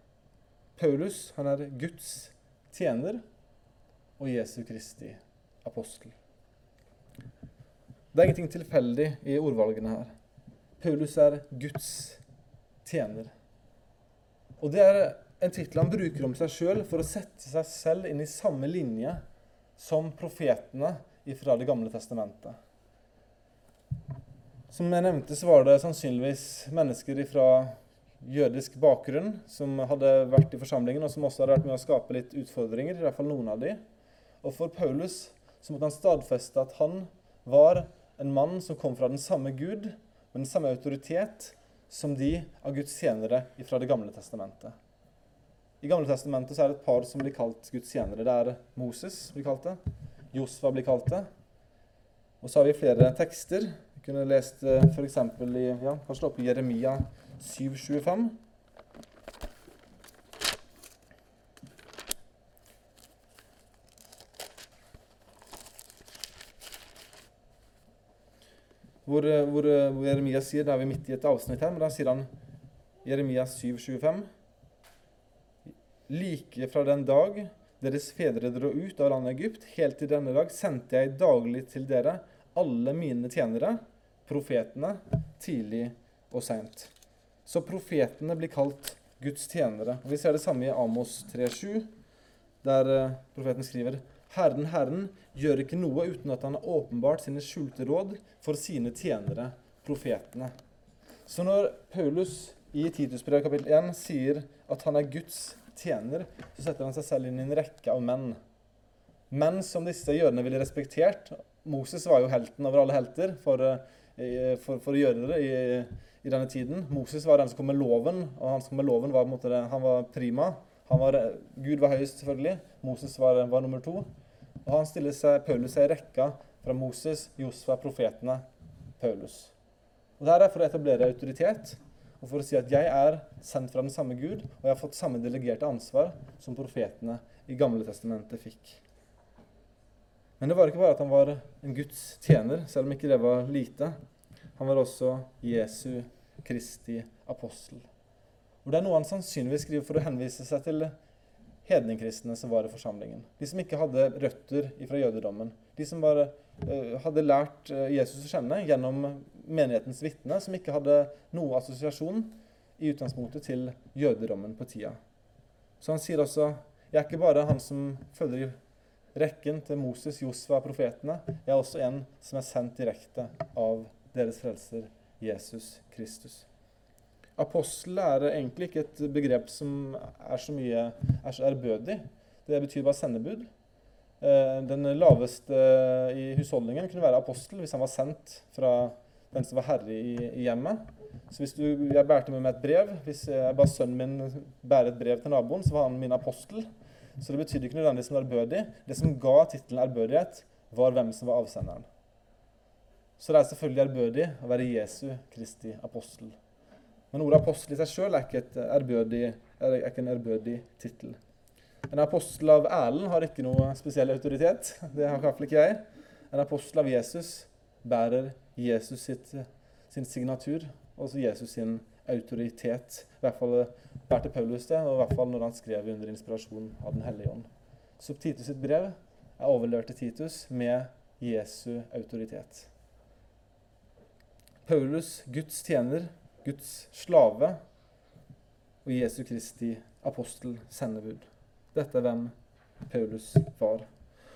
Paulus han er Guds tjener og Jesu Kristi apostel. Det er ingenting tilfeldig i ordvalgene her. Paulus er Guds tjener. Og det er en tittel han bruker om seg sjøl for å sette seg selv inn i samme linje som profetene fra Det gamle testamentet. Som jeg nevnte, så var det sannsynligvis mennesker fra jødisk bakgrunn som hadde vært i forsamlingen, og som også hadde vært med å skape litt utfordringer, i hvert fall noen av de. Og for Paulus så måtte han stadfeste at han var en mann som kom fra den samme Gud, med den samme autoritet som de av Guds tjenere fra Det gamle testamentet. I Gamle testamentet så er det et par som blir kalt Guds tjenere. Det er Moses blir kalt det. Josfa blir kalt det. Og så har vi flere tekster. Vi kunne lest eh, f.eks. i ja, kanskje oppe i Jeremia 725. Hvor, eh, hvor, eh, hvor, Jeremia sier, Da er vi midt i et avsnitt her, men da sier han Jeremia 725. Like fra den dag deres fedre dro ut av landet Egypt, helt til denne dag sendte jeg daglig til dere alle mine tjenere, profetene, tidlig og seint. Så profetene blir kalt Guds tjenere. Og Vi ser det samme i Amos 3,7, der eh, profeten skriver Herren, Herren, gjør ikke noe uten at han har åpenbart sine skjulte råd for sine tjenere, profetene. Så når Paulus i Titusbrevet kapittel 1 sier at han er Guds tjener, så setter han seg selv inn i en rekke av menn. Menn som disse jødene ville respektert. Moses var jo helten over alle helter for, eh, for, for jødere i, i denne tiden. Moses var den som kom med loven, og han som kom med loven var, måte, han var prima. Var, Gud var høyest, selvfølgelig. Moses var, var, nummer to. Og han stiller seg, Paulus seg i rekka fra Moses, Josfa, profetene, Paulus. Og Det er for å etablere autoritet og for å si at jeg er sendt fra den samme Gud, og jeg har fått samme delegerte ansvar som profetene i Gamle testamentet fikk. Men det var ikke bare at han var en Guds tjener, selv om ikke det var lite. Han var også Jesu Kristi apostel. Og Det er noe han sannsynligvis skriver for å henvise seg til hedningkristne som var i forsamlingen. De som ikke hadde røtter fra jødedommen. De som bare uh, hadde lært uh, Jesus å kjenne gjennom menighetens vitne, som ikke hadde noe assosiasjon i utgangspunktet til jødedommen på tida. Så han sier også jeg er ikke bare han som følger rekken til Moses, Josfa, profetene. Jeg er også en som er sendt direkte av deres frelser Jesus Kristus. Apostel er egentlig ikke et begrep som er så mye er så ærbødig. Det betyr bare sendebud. Eh, den laveste i husholdningen kunne være apostel hvis han var sendt fra den som var herre i, hjemmet. Så hvis du, jeg bærte med meg et brev, hvis jeg ba sønnen min bære et brev til naboen, så var han min apostel. Så det betydde ikke nødvendigvis en ærbødig. Det som ga tittelen ærbødighet, var hvem som var avsenderen. Så det er selvfølgelig ærbødig å være Jesu Kristi apostel. Men ordet apostel i seg sjøl er, er, er, ikke en ærbødig tittel. En apostel av Erlend har ikke noe spesiell autoritet. *laughs* Det har iallfall ikke jeg. En apostel av Jesus bærer Jesus sitt, sin signatur, og Jesus sin autoritet. I hvert fall bærte Paulus det, og i hvert fall når han skrev under inspirasjon av Den hellige ånd. Så Titus sitt brev er overlevert til Titus med Jesu autoritet. Paulus, Guds tjener, Guds slave og Jesu Kristi apostel, sendebud. Dette er hvem Paulus var.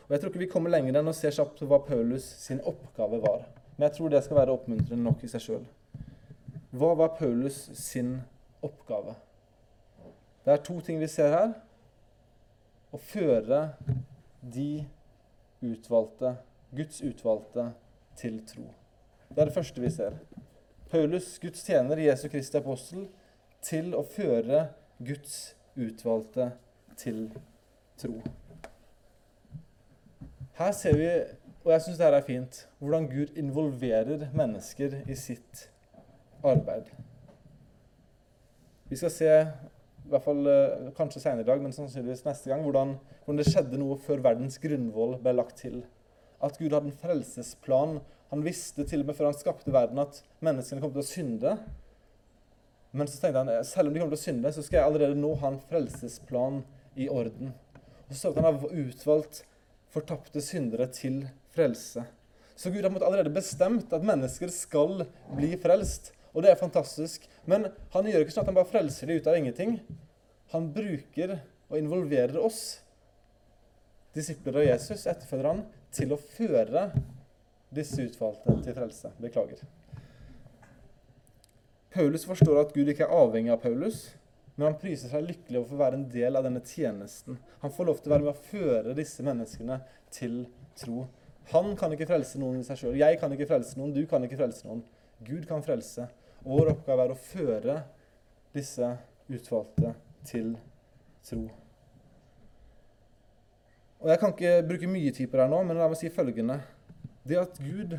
Og Jeg tror ikke vi kommer lenger enn å se kjapt hva Paulus sin oppgave var. Men jeg tror det skal være oppmuntrende nok i seg sjøl. Hva var Paulus sin oppgave? Det er to ting vi ser her. Å føre de utvalgte, Guds utvalgte, til tro. Det er det første vi ser. Paulus, Guds tjener, Jesu Kristi apostel, til å føre Guds utvalgte til tro. Her ser vi, og jeg syns dette er fint, hvordan Gud involverer mennesker i sitt arbeid. Vi skal se, i hvert fall eh, kanskje senere i dag, men sannsynligvis neste gang, hvordan, hvordan det skjedde noe før verdens grunnvoll ble lagt til. At Gud hadde en frelsesplan han visste til og med før han skapte verden, at menneskene kom til å synde. Men så tenkte han selv om de kommer til å synde, så skal jeg allerede nå ha en frelsesplan i orden. Og så det at han har utvalgt fortapte syndere til frelse. Så Gud har allerede bestemt at mennesker skal bli frelst. Og det er fantastisk. Men han gjør ikke sånn at han bare frelser dem ut av ingenting. Han bruker og involverer oss, disipler av Jesus, etterfølgerne, til å føre disse utvalgte til frelse. Beklager. Paulus forstår at Gud ikke er avhengig av Paulus, men han priser seg lykkelig over å få være en del av denne tjenesten. Han får lov til å være med å føre disse menneskene til tro. Han kan ikke frelse noen i seg sjøl. Jeg kan ikke frelse noen. Du kan ikke frelse noen. Gud kan frelse. Vår oppgave er å føre disse utvalgte til tro. Og Jeg kan ikke bruke mye tid på det her nå, men la meg si følgende. Det at Gud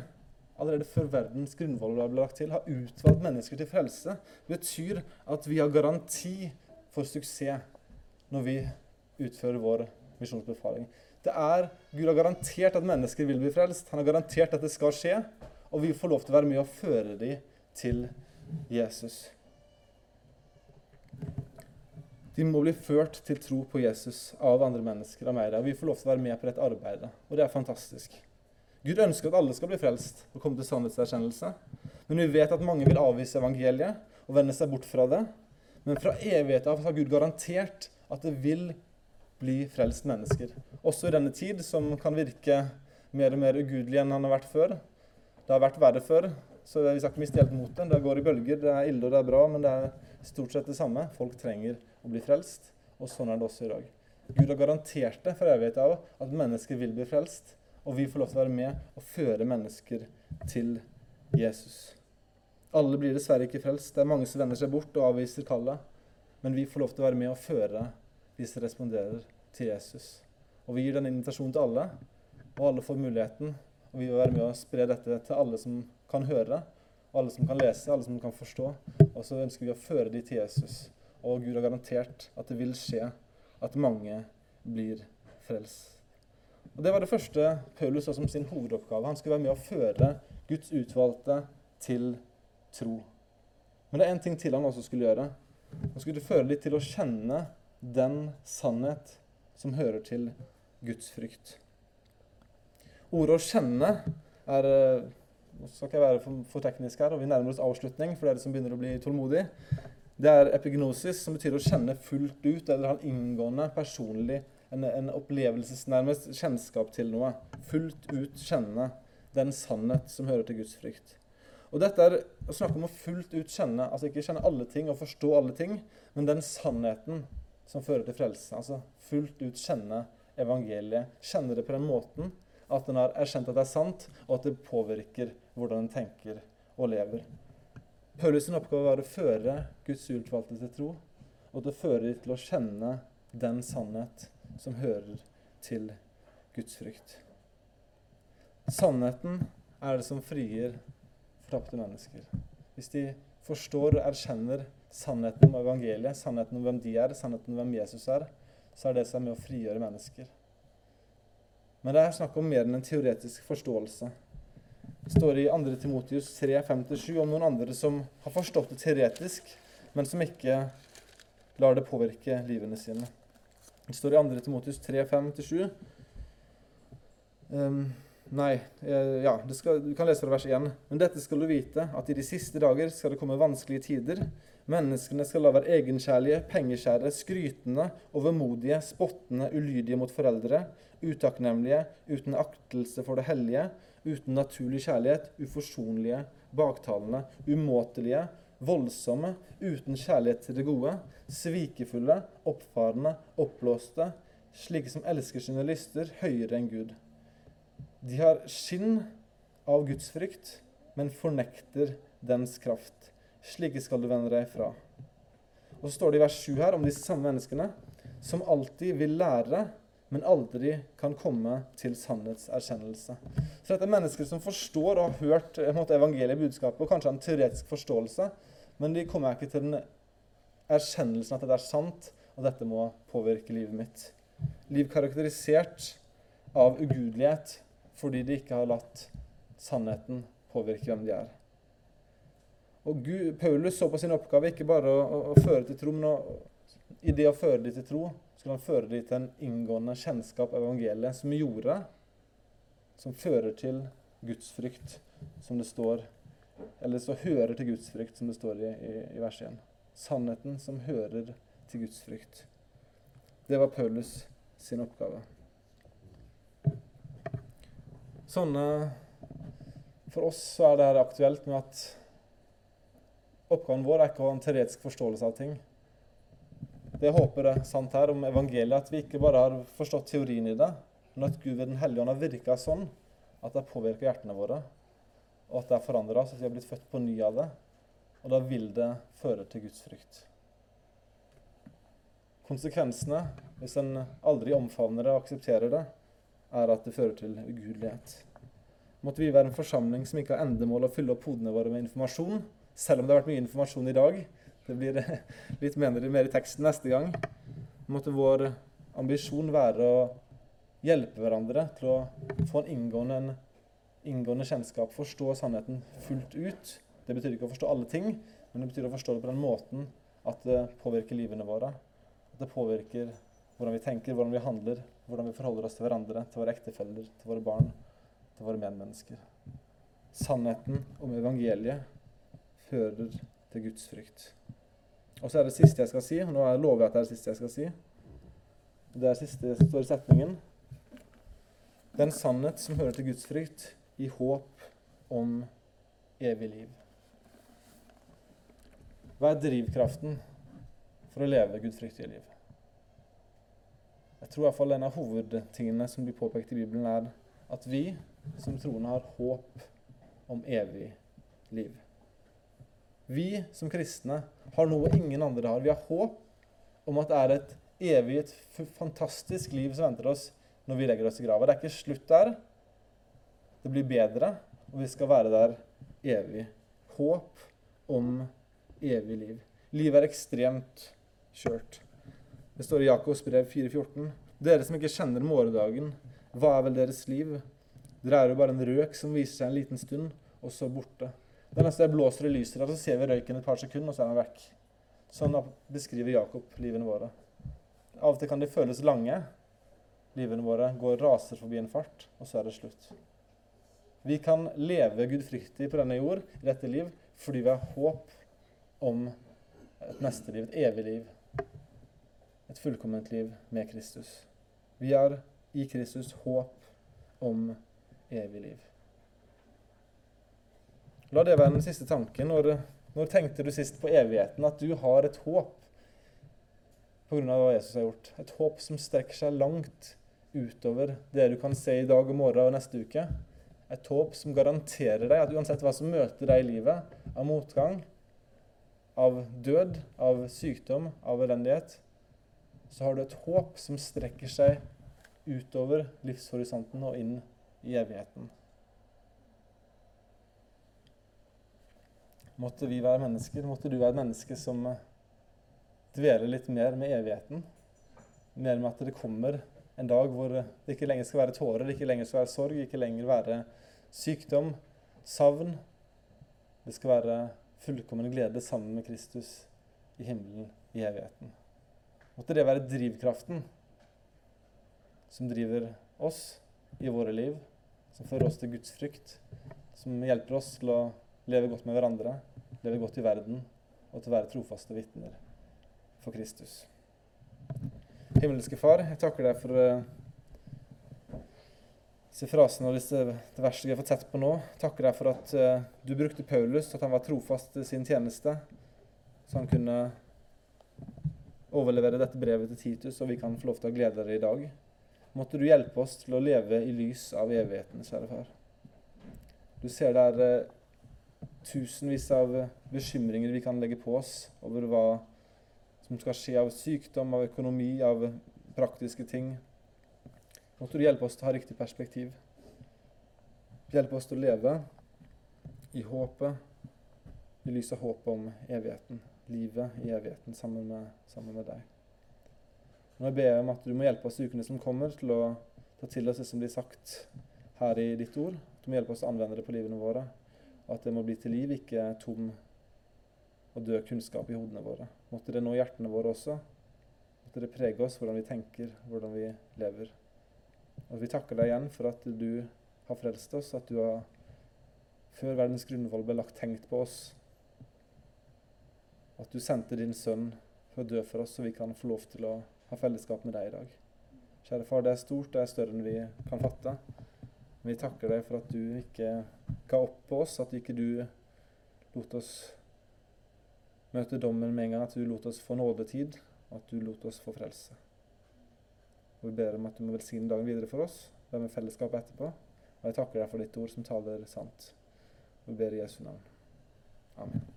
allerede før verdens grunnvoller ble lagt til, har utvalgt mennesker til frelse, betyr at vi har garanti for suksess når vi utfører vår misjonsbefaling. Det er, Gud har garantert at mennesker vil bli frelst. Han har garantert at det skal skje. Og vi får lov til å være med og føre dem til Jesus. De må bli ført til tro på Jesus av andre mennesker, av meg. Og vi får lov til å være med på dette arbeidet. Og det er fantastisk. Gud ønsker at alle skal bli frelst og komme til sannhetserkjennelse. Men vi vet at mange vil avvise evangeliet og vende seg bort fra det. Men fra evighet av har Gud garantert at det vil bli frelst mennesker. Også i denne tid, som kan virke mer og mer ugudelig enn han har vært før. Det har vært verre før, så vi skal ikke miste helt motet. Det går i bølger. Det er ille og det er bra, men det er stort sett det samme. Folk trenger å bli frelst, og sånn er det også i dag. Gud har garantert det fra evighet av at mennesker vil bli frelst. Og vi får lov til å være med og føre mennesker til Jesus. Alle blir dessverre ikke frelst. Det er mange som vender seg bort og avviser kallet. Men vi får lov til å være med og føre de som responderer til Jesus. Og vi gir den invitasjonen til alle, og alle får muligheten. Og vi vil være med og spre dette til alle som kan høre, alle som kan lese, alle som kan forstå. Og så ønsker vi å føre de til Jesus. Og Gud har garantert at det vil skje at mange blir frelst. Og Det var det første Paulus sa som sin hovedoppgave. Han skulle være med å føre Guds utvalgte til tro. Men det er én ting til han også skulle gjøre. Han skulle føre dem til å kjenne den sannhet som hører til Guds frykt. Ordet 'å kjenne' er eh, Nå skal ikke jeg være for, for, teknisk her, og vi nærmer oss avslutning for dere som begynner å bli tålmodig. Det er epignosis, som betyr å kjenne fullt ut eller ha en inngående, personlig en, en opplevelsesnærmest kjennskap til noe. Fullt ut kjenne den sannhet som hører til Guds frykt. Og dette er å snakke om å fullt ut kjenne, altså ikke kjenne alle ting og forstå alle ting, men den sannheten som fører til frelse. Altså fullt ut kjenne evangeliet. Kjenne det på den måten at den har erkjent at det er sant, og at det påvirker hvordan den tenker og lever. Paulus' oppgave var å føre Guds utvalgte til tro, og til å føre dem til å kjenne den sannhet som hører til Guds frykt. Sannheten er det som frigir fortapte mennesker. Hvis de forstår og erkjenner sannheten om evangeliet, sannheten om hvem de er, sannheten om hvem Jesus er, så er det som er med å frigjøre mennesker. Men det er snakk om mer enn en teoretisk forståelse. Det står i 2. Timotius 3, 5-7 om noen andre som har forstått det teoretisk, men som ikke lar det påvirke livene sine. Det står i 2. Timotius 3, 5-7. Um, nei, eh, ja, skal, du kan lese fra vers 1. Men dette skal du vite, at i de siste dager skal det komme vanskelige tider. Menneskene skal la være egenkjærlige, pengeskjære, skrytende, overmodige, spottende, ulydige mot foreldre, utakknemlige, uten aktelse for det hellige, uten naturlig kjærlighet, uforsonlige, baktalende, umåtelige, voldsomme, uten kjærlighet til det gode, svikefulle, oppfarende, oppblåste, slike som elsker sine lyster høyere enn Gud. De har skinn av Guds frykt, men fornekter dens kraft. Slike skal du vende deg fra. Og så står det i vers 7 her om disse samme menneskene, som alltid vil lære, men aldri kan komme til sannhetserkjennelse. Så dette er mennesker som forstår og har hørt måte, evangeliet budskapet, og kanskje en teoretisk forståelse, men de kommer ikke til den erkjennelsen at det er sant, og dette må påvirke livet mitt. Liv karakterisert av ugudelighet fordi de ikke har latt sannheten påvirke hvem de er. Og Gud, Paulus så på sin oppgave ikke bare å, å, å føre til tro, men å, i det å føre dem til tro skulle han føre dem til en inngående kjennskap av evangeliet som gjorde, som fører til gudsfrykt, som det står Eller så hører til gudsfrykt, som det står i, i, i vers 1. Sannheten som hører til gudsfrykt. Det var Paulus sin oppgave. Sånne For oss så er det her aktuelt med at oppgaven vår er ikke å ha en teoretisk forståelse av ting. Det jeg håper er sant her om evangeliet, at vi ikke bare har forstått teorien i det, men at Gud ved Den hellige ånd har virka sånn at det påvirker hjertene våre, og at det har forandra oss, at vi har blitt født på ny av det. Og da vil det føre til Guds frykt. Konsekvensene, hvis en aldri omfavner det og aksepterer det, er at det fører til ugudelighet. Måtte vi være en forsamling som ikke har endemål å fylle opp hodene våre med informasjon, selv om det har vært mye informasjon i dag, det blir *laughs* litt mer, mer i teksten neste gang. Måtte vår ambisjon være å hjelpe hverandre til å få en inngående, en inngående kjennskap, forstå sannheten fullt ut. Det betyr ikke å forstå alle ting, men det betyr å forstå det på den måten at det påvirker livene våre. At det påvirker hvordan vi tenker, hvordan vi handler, hvordan vi forholder oss til hverandre, til våre ektefeller, til våre barn, til våre medmennesker. Sannheten om evangeliet fører til Guds frykt. Og så er det siste jeg skal si. og Nå lover jeg at det er det siste jeg skal si. Det er det siste som står i setningen. Den sannhet som hører til Guds frykt, i håp om evig liv. Hva er drivkraften for å leve gudfryktige liv? Jeg tror i hvert fall en av hovedtingene som blir påpekt i Bibelen, er at vi som troende har håp om evig liv. Vi som kristne har noe ingen andre har. Vi har håp om at det er et evig, et fantastisk liv som venter oss når vi legger oss i grava. Det er ikke slutt der. Det blir bedre, og vi skal være der evig. Håp om evig liv. Livet er ekstremt kjørt. Det står i Jakobs brev 4,14.: Dere som ikke kjenner morgendagen, hva er vel deres liv? Dere er jo bare en røk som viser seg en liten stund, og så borte. Det neste er blåser og lyser, så ser vi røyken et par sekunder, og så er den vekk. Sånn beskriver Jakob livene våre. Av og til kan de føles lange. Livene våre går raser forbi en fart, og så er det slutt. Vi kan leve gudfryktig på denne jord i dette liv fordi vi har håp om et neste liv, et evig liv. Et fullkomment liv med Kristus. Vi har i Kristus håp om evig liv. La det være den siste tanken. Når, når tenkte du sist på evigheten? At du har et håp pga. hva Jesus har gjort. Et håp som strekker seg langt utover det du kan se i dag og morgen og neste uke. Et håp som garanterer deg at uansett hva som møter deg i livet, av motgang, av død, av sykdom, av elendighet, så har du et håp som strekker seg utover livshorisonten og inn i evigheten. Måtte vi være mennesker, måtte du være et menneske som eh, dveler litt mer med evigheten. Mer med at det kommer en dag hvor det ikke lenger skal være tårer, det ikke lenger skal være sorg, ikke lenger være sykdom, savn. Det skal være fullkommen glede sammen med Kristus i himmelen i evigheten. Måtte det være drivkraften som driver oss i våre liv, som fører oss til Guds frykt, som hjelper oss til å leve godt med hverandre, leve godt i verden og til å være trofaste vitner for Kristus. Himmelske Far, jeg takker deg for uh, disse frasene og disse, verste vi har fått sett på nå. Takker deg for at uh, du brukte Paulus, at han var trofast i sin tjeneste, så han kunne overlevere dette brevet til Titus, og vi kan få lov til å glede dere i dag. Måtte du hjelpe oss til å leve i lys av evigheten, kjære far. Du ser der uh, tusenvis av bekymringer vi kan legge på oss over hva som skal skje av sykdom, av økonomi, av praktiske ting. Måtte du hjelpe oss til å ha riktig perspektiv. Hjelpe oss til å leve i håpet, i lys av håpet om evigheten. Livet i evigheten sammen med, sammen med deg. Nå ber jeg om at du må hjelpe oss i ukene som kommer, til å ta til oss det som blir sagt her i ditt ord. Du må hjelpe oss å anvende det på livene våre at det må bli til liv, ikke tom og død kunnskap i hodene våre. Måtte det nå hjertene våre også. Måtte det prege oss hvordan vi tenker, hvordan vi lever. Og Vi takker deg igjen for at du har frelst oss, at du har før verdens grunnvoll ble lagt tenkt på oss. At du sendte din sønn for å dø for oss, så vi kan få lov til å ha fellesskap med deg i dag. Kjære far, det er stort, det er større enn vi kan fatte. Vi takker deg for at du ikke ga opp på oss, at ikke du lot oss møte dommen med en gang, at du lot oss få nådetid, og at du lot oss få frelse. Og Vi ber om at du må velsigne dagen videre for oss, være med fellesskapet etterpå. Og jeg takker deg for ditt ord som taler sant. Og vi ber i Jesu navn. Amen.